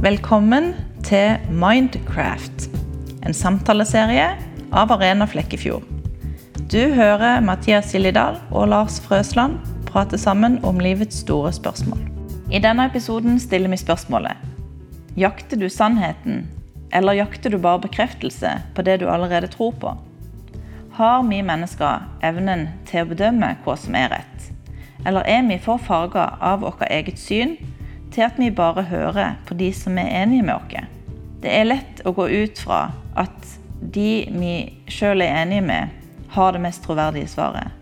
Velkommen til Mindcraft, en samtaleserie av Arena Flekkefjord. Du hører Mathias Gillidal og Lars Frøsland prate sammen om livets store spørsmål. I denne episoden stiller vi spørsmålet Jakter du sannheten, eller jakter du bare bekreftelse på det du allerede tror på? Har vi mennesker evnen til å bedømme hva som er rett? Eller er vi for farga av vårt eget syn til at vi bare hører på de som er enige med oss? Det er lett å gå ut fra at de vi sjøl er enige med, har det mest troverdige svaret.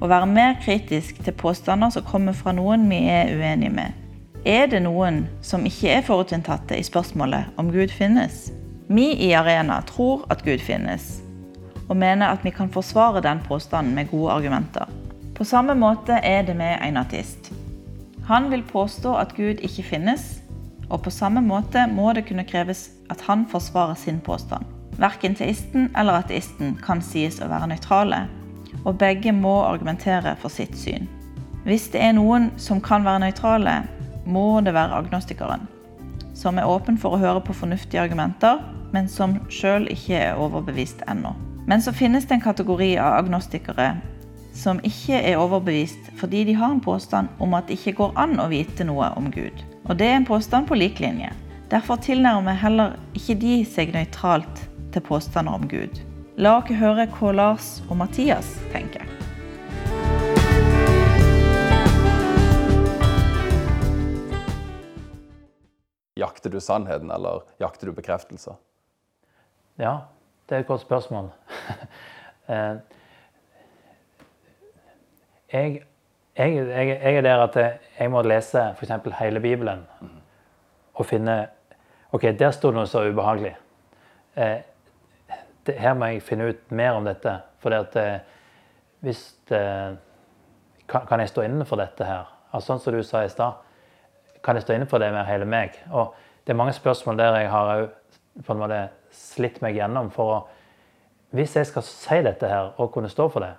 Å være mer kritisk til påstander som kommer fra noen vi er uenige med. Er det noen som ikke er forutinntatte i spørsmålet om Gud finnes? Vi i Arena tror at Gud finnes, og mener at vi kan forsvare den påstanden med gode argumenter. På samme måte er det med en ateist. Han vil påstå at Gud ikke finnes, og på samme måte må det kunne kreves at han forsvarer sin påstand. Verken teisten eller ateisten kan sies å være nøytrale, og begge må argumentere for sitt syn. Hvis det er noen som kan være nøytrale, må det være agnostikeren, som er åpen for å høre på fornuftige argumenter, men som sjøl ikke er overbevist ennå. Men så finnes det en kategori av agnostikere som ikke er overbevist fordi de har en påstand om at det ikke går an å vite noe om Gud. Og det er en påstand på lik linje. Derfor tilnærmer heller ikke de seg nøytralt til påstander om Gud. La oss høre hva Lars og Mathias tenker. Jakter du sannheten, eller jakter du bekreftelser? Ja, det er et godt spørsmål. Eh, jeg, jeg, jeg, jeg, er der at jeg må lese f.eks. hele Bibelen og finne OK, der sto noe så ubehagelig. Eh, det, her må jeg finne ut mer om dette. For at, eh, hvis det, kan, kan, jeg stå innenfor dette her? Altså, sånn som du sa i stad. Kan jeg stå innenfor det med hele meg? Og det er mange spørsmål der jeg har på en måte slitt meg gjennom. for å, Hvis jeg skal si dette her og kunne stå for det,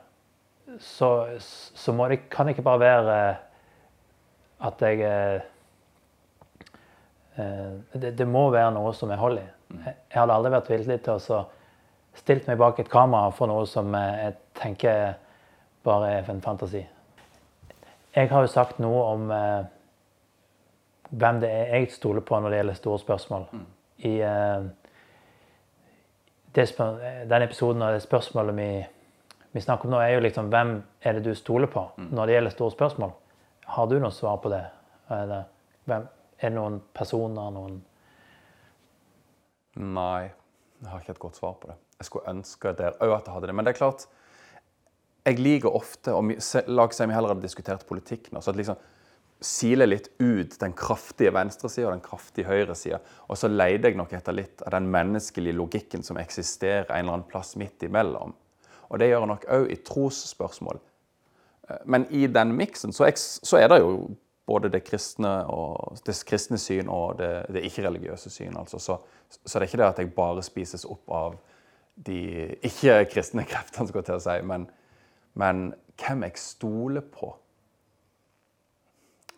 så, så det, kan det ikke bare være at jeg eh, det, det, må være noe som jeg holder i. Jeg hadde aldri vært villig til å stilt meg bak et kamera for noe som jeg tenker bare er en fantasi. Jeg har jo sagt noe om eh, hvem det er jeg stoler på når det gjelder store spørsmål. Mm. I eh, den episoden av det spørsmålet vi, vi, snakker om nå, er jo liksom hvem er det du stoler på mm. når det gjelder store spørsmål. Har du noe svar på det? Er det, hvem, er det noen personer, noen Nei, jeg har ikke et godt svar på det. Jeg skulle ønske der òg at jeg hadde det. Men det er klart, jeg liker ofte og La oss si vi heller hadde diskutert politikk nå. så at liksom siler litt ut den kraftige venstresida og den kraftige høyresida. Og så leide jeg nok etter litt av den menneskelige logikken som eksisterer en eller annen plass midt imellom. Og det gjør han nok òg i trosspørsmål. Eh, men i den miksen så, er det jo både det kristne, og, det kristne syn og det, det ikke-religiøse syn. Altså. Så, så, det er ikke det at jeg bare spises opp av de ikke-kristne kreftene, skal jeg til å si. Men, men hvem jeg stoler på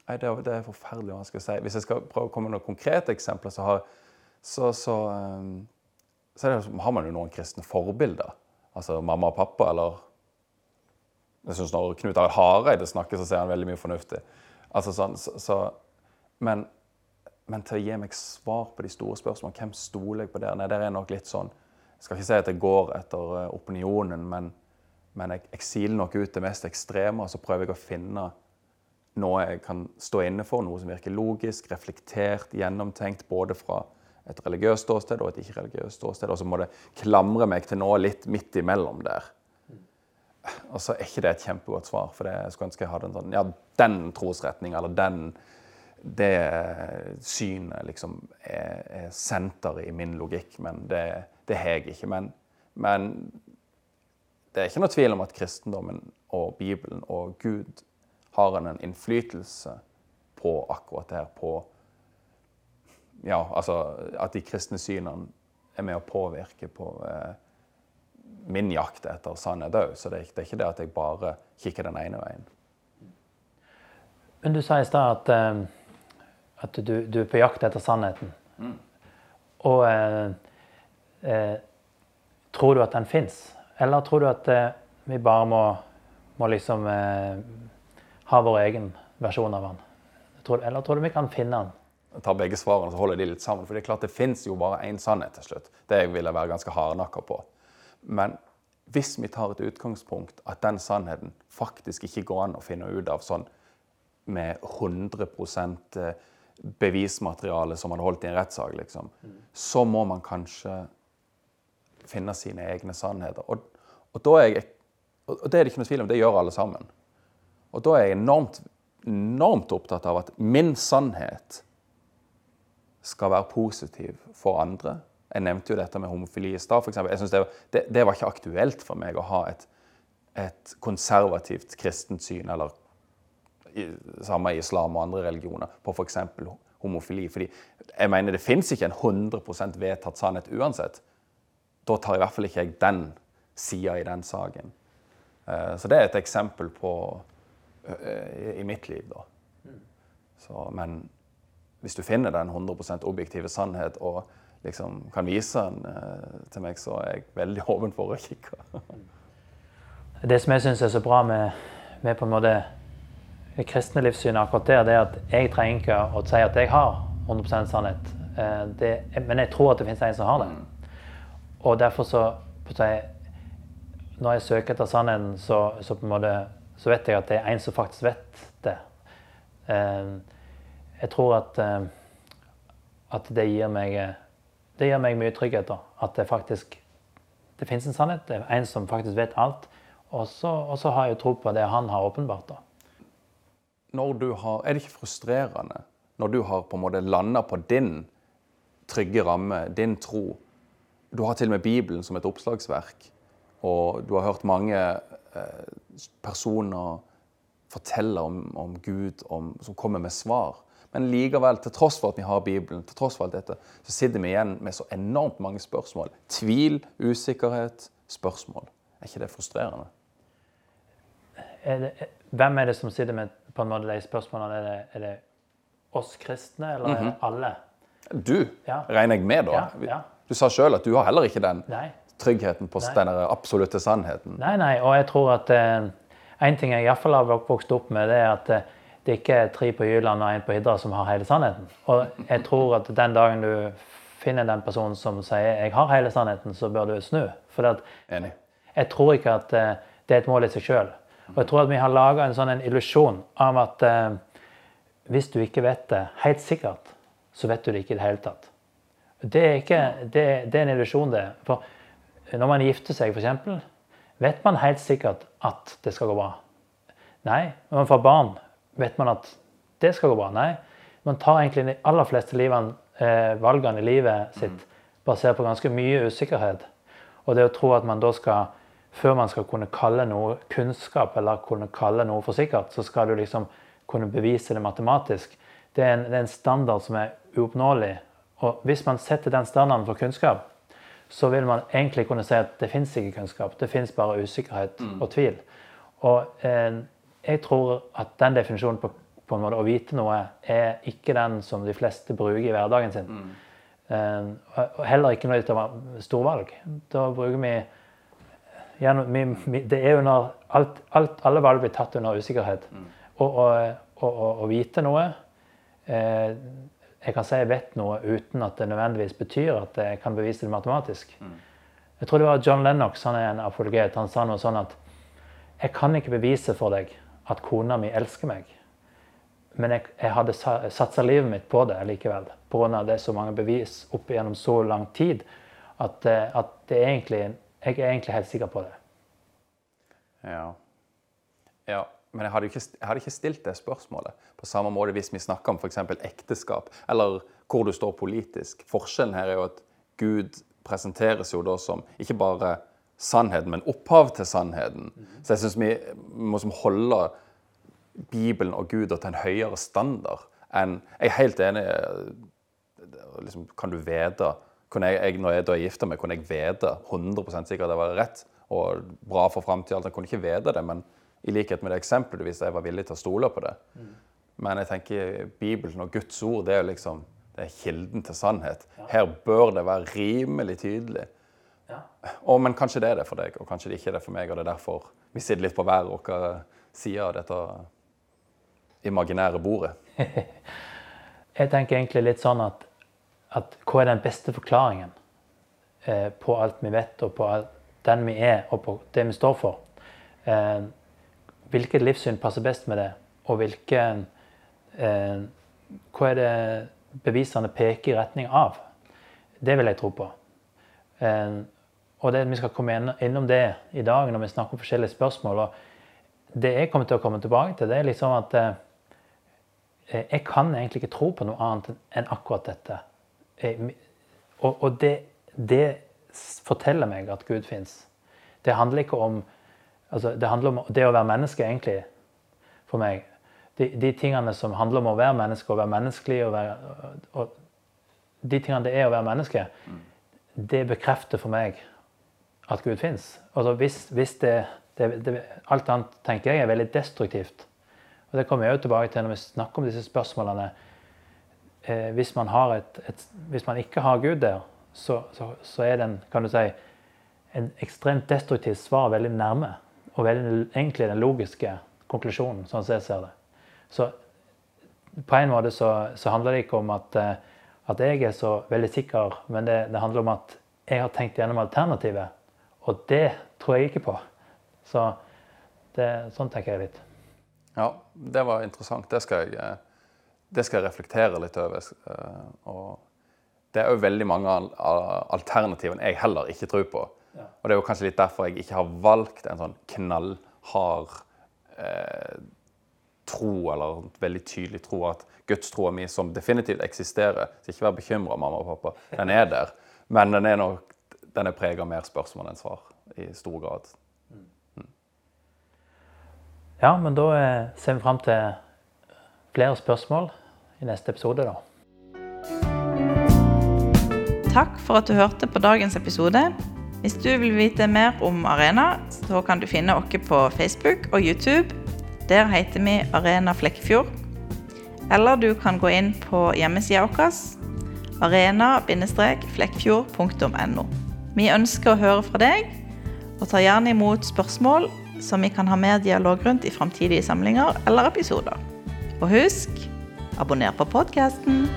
Nei, det, det, er forferdelig vanskelig å si. Hvis jeg skal prøve å komme med noen konkrete eksempler, så har, så, så, um, så det, har man jo noen kristne forbilder. Altså mamma og pappa, eller Jeg syns når Knut Arild Hareide snakker, så ser han veldig mye fornuftig. Altså sånn, så, men, men, til å gi meg svar på de store spørsmålene, hvem stoler jeg på der? Nei, der er nok litt sånn Jeg skal ikke si at jeg går etter eh, opinionen, men, men jeg, jeg siler nok ut det mest ekstreme, og så prøver jeg å finne noe jeg kan stå inne for, noe som virker logisk, reflektert, gjennomtenkt, både fra et religiøst ståsted og et ikke-religiøst ståsted. Og så må det klamre meg til noe litt midt imellom der. Og så er ikke det et kjempegodt svar, for det, jeg skulle ønske jeg hadde en sånn Ja, den trosretninga eller den Det synet liksom er, er senteret i min logikk, men det, det har jeg ikke. Men, men, det er ikke noe tvil om at kristendommen og Bibelen og Gud har en innflytelse på akkurat det her. På Ja, altså at de kristne synene er med å påvirke på eh, min jakt etter sannhet òg. Så det er, det er, ikke det at jeg bare kikker den ene veien. Men du sa i stad at, uh, at du, du, er på jakt etter sannheten. Og eh, eh, tror du at den fins? Eller tror du at eh, vi bare må, må liksom eh, ha vår egen versjon av den? Tror, eller tror du vi kan finne den? Tar begge svarene og holder de litt sammen. For det er klart det fins jo bare én sannhet til slutt. Det vil jeg være ganske hardnakka på. Men hvis vi tar et utgangspunkt at den sannheten faktisk ikke går an å finne ut av sånn med 100 eh, bevismateriale som man holdt i en rettssak, liksom, så må man kanskje finne sine egne sannheter. Og, og, jeg, og det er det ikke noe tvil om, det gjør alle sammen. Og da er jeg enormt, enormt opptatt av at min sannhet skal være positiv for andre. Jeg nevnte jo dette med homofili i stad. Det, det, det, var ikke aktuelt for meg å ha et, et konservativt kristent syn, eller i, samme i islam og andre religioner, på f.eks. homofili. Fordi jeg mener det fins ikke en 100% vedtatt sannhet uansett. Da tar i hvert fall ikke jeg den sida i den saken. Eh, så det er et eksempel på i mitt liv, da. Så, men hvis du finner den 100% objektive sannhet og liksom kan vise den eh, til meg, så er jeg veldig åpen for å kikke. det som jeg syns er så bra med, med på en måte det kristne livssynet akkurat der, det er at jeg trenger ikke å si at jeg har 100 sannhet. Eh, det, men jeg tror at det finnes en som har det. Og derfor så Når jeg søker etter sannheten, så, så, måte, så, vet jeg at det er en som faktisk vet det. Eh, jeg tror at, at det gir meg det gir meg mye trygghet. da, At det faktisk det finnes en sannhet. Det er en som faktisk vet alt. Og så har jeg tro på det han har åpenbart. da. Når du har, er det ikke frustrerende når du har på en måte landa på din trygge ramme, din tro? Du har til og med Bibelen som et oppslagsverk. Og du har hørt mange eh, personer fortelle om, om Gud om, som kommer med svar. Men likevel, til tross for at vi har Bibelen, til tross for alt dette, så sitter vi igjen med så enormt mange spørsmål. Tvil, usikkerhet, spørsmål. Er ikke det frustrerende? Er det, hvem er det som sitter med på en måte de spørsmålene? Er det, er det oss kristne, eller mm -hmm. er det mhm. alle? Du ja. regner jeg med, da. Ja, ja. Du sa sjøl at du har heller ikke den nei. tryggheten på nei. den absolutte sannheten. Nei, nei, og jeg tror at eh, en ting jeg iallfall har vokst opp med, det er at eh, det ikke er tre på Jyland og én på Hidra som har hele sannheten. Og jeg tror at den dagen du finner den personen som sier 'jeg har hele sannheten', så bør du snu. For jeg tror ikke at eh, det er et mål i seg sjøl. Og jeg tror at vi har laga en sånn illusjon av at eh, hvis du ikke vet det helt sikkert, så vet du det ikke i det hele tatt. Det er, ikke, det, det er en illusjon, det. For når man gifter seg, f.eks., vet man helt sikkert at det skal gå bra. Nei, når man får barn, vet man at det skal gå bra. Nei, man tar egentlig de aller fleste livene, eh, valgene i livet sitt basert på ganske mye usikkerhet. Og det å tro at man da skal, før man skal kunne kalle noe kunnskap eller kunne kalle noe for sikkert, så skal du liksom kunne bevise det matematisk. Det er en, det er en standard som er uoppnåelig. Og hvis man setter den standarden for kunnskap, så vil man egentlig kunne si at det fins ikke kunnskap. Det fins bare usikkerhet mm. og tvil. Og eh, jeg tror at den definisjonen på, på, en måte å vite noe er ikke den som de fleste bruker i hverdagen sin. Mm. Eh, og heller ikke når det er storvalg. Da bruker vi, gjennom, vi, Det er under alt, alt, Alle valg blir tatt under usikkerhet. Mm. Og å vite noe uh, Jeg kan si jeg vet noe uten at det nødvendigvis betyr at jeg kan bevise det matematisk. Mm. Jeg tror det var John Lennox, han er en apologet. Han sa noe sånn at jeg kan ikke bevise for deg at kona mi elsker meg. Men jeg, jeg hadde satsa livet mitt på det likevel. Pga. det er så mange bevis opp gjennom så lang tid at, eh, at det er egentlig, jeg er egentlig helt sikker på det. Ja. ja. Men jeg hadde, ikke, jeg hadde ikke stilt det spørsmålet på samme måte hvis vi snakker om f.eks. ekteskap, eller hvor du står politisk. Forskjellen her er jo at Gud presenteres jo da som ikke bare sannheten, men opphav til sannheten. Så jeg syns vi må holde Bibelen og Gud til en høyere standard enn Jeg er helt enig. Liksom, kan du vite kunne jeg, jeg, Når jeg da gifta meg, kunne jeg vite 100% sikkert at det var rett og bra for framtida. Jeg kunne ikke vite det, men i likhet med det eksempelet hvis jeg var villig til å stole på det. Mm. Men jeg tenker Bibelen og Guds ord det er liksom det er kilden til sannhet. Her bør det være rimelig tydelig. Ja. Og, men kanskje det er det for deg, og kanskje det ikke er det for meg. Og det er derfor vi sitter litt på hver vår side av dette imaginære bordet. Jeg tenker egentlig litt sånn at, at hva er den beste forklaringen eh, på alt vi vet, og på alt, den vi er, og på det vi står for? Eh, hvilket livssyn passer best med det, og hvilke eh, Hva er det bevisene peker i retning av? Det vil jeg tro på. Eh, og det, vi skal komme innom det i dag når vi snakker om forskjellige spørsmål. og Det jeg kommer til å komme tilbake til, det er liksom at eh, jeg kan egentlig ikke tro på noe annet enn akkurat dette. Jeg, og, og det, det, forteller meg at Gud fins. Det handler ikke om altså, Det om det å være menneske, egentlig, for meg. De, de, tingene som handler om å være menneske, og være menneskelig og, være, og De tingene det er å være menneske, det bekrefter for meg at Gud fins. Altså, hvis, hvis det, det, Alt annet tenker jeg er veldig destruktivt. Og Det kommer jeg jo tilbake til når vi snakker om disse spørsmålene. Eh, hvis, man et, et, hvis, man ikke har Gud der, så, så, så, er den kan du si, en ekstremt destruktivt svar veldig nærme. Og veldig, egentlig den logiske konklusjonen, sånn som jeg ser det. Så på en måte så, så handler det ikke om at, eh, at, jeg er så veldig sikker, men det, det handler om at jeg har tenkt gjennom alternativet. Og det tror jeg ikke på. Så det, sånn tenker jeg litt. Ja, det var interessant. Det skal jeg, eh, det skal jeg reflektere litt over. Eh, og det er jo veldig mange av alternativene jeg heller ikke tror på. Og det er jo kanskje litt derfor jeg ikke har valgt en sånn knallhard eh, tro, eller en veldig tydelig tro at gudstroa mi, som definitivt eksisterer Så ikke vær bekymra, mamma og pappa. Den er der. Men den er nok den er prega mer spørsmål enn svar i stor grad. Ja, men da eh, ser vi fram til flere spørsmål i neste episode, da. Takk for at du hørte på dagens episode. Hvis du vil vite mer om Arena, så kan du finne oss på Facebook og YouTube. Der heter vi Arena Flekkefjord. Eller du kan gå inn på hjemmesida vår arena-flekkfjord.no. Vi ønsker å høre fra deg, og tar gjerne imot spørsmål som vi kan ha mer dialog rundt i framtidige samlinger eller episoder. Og husk abonner på podkasten.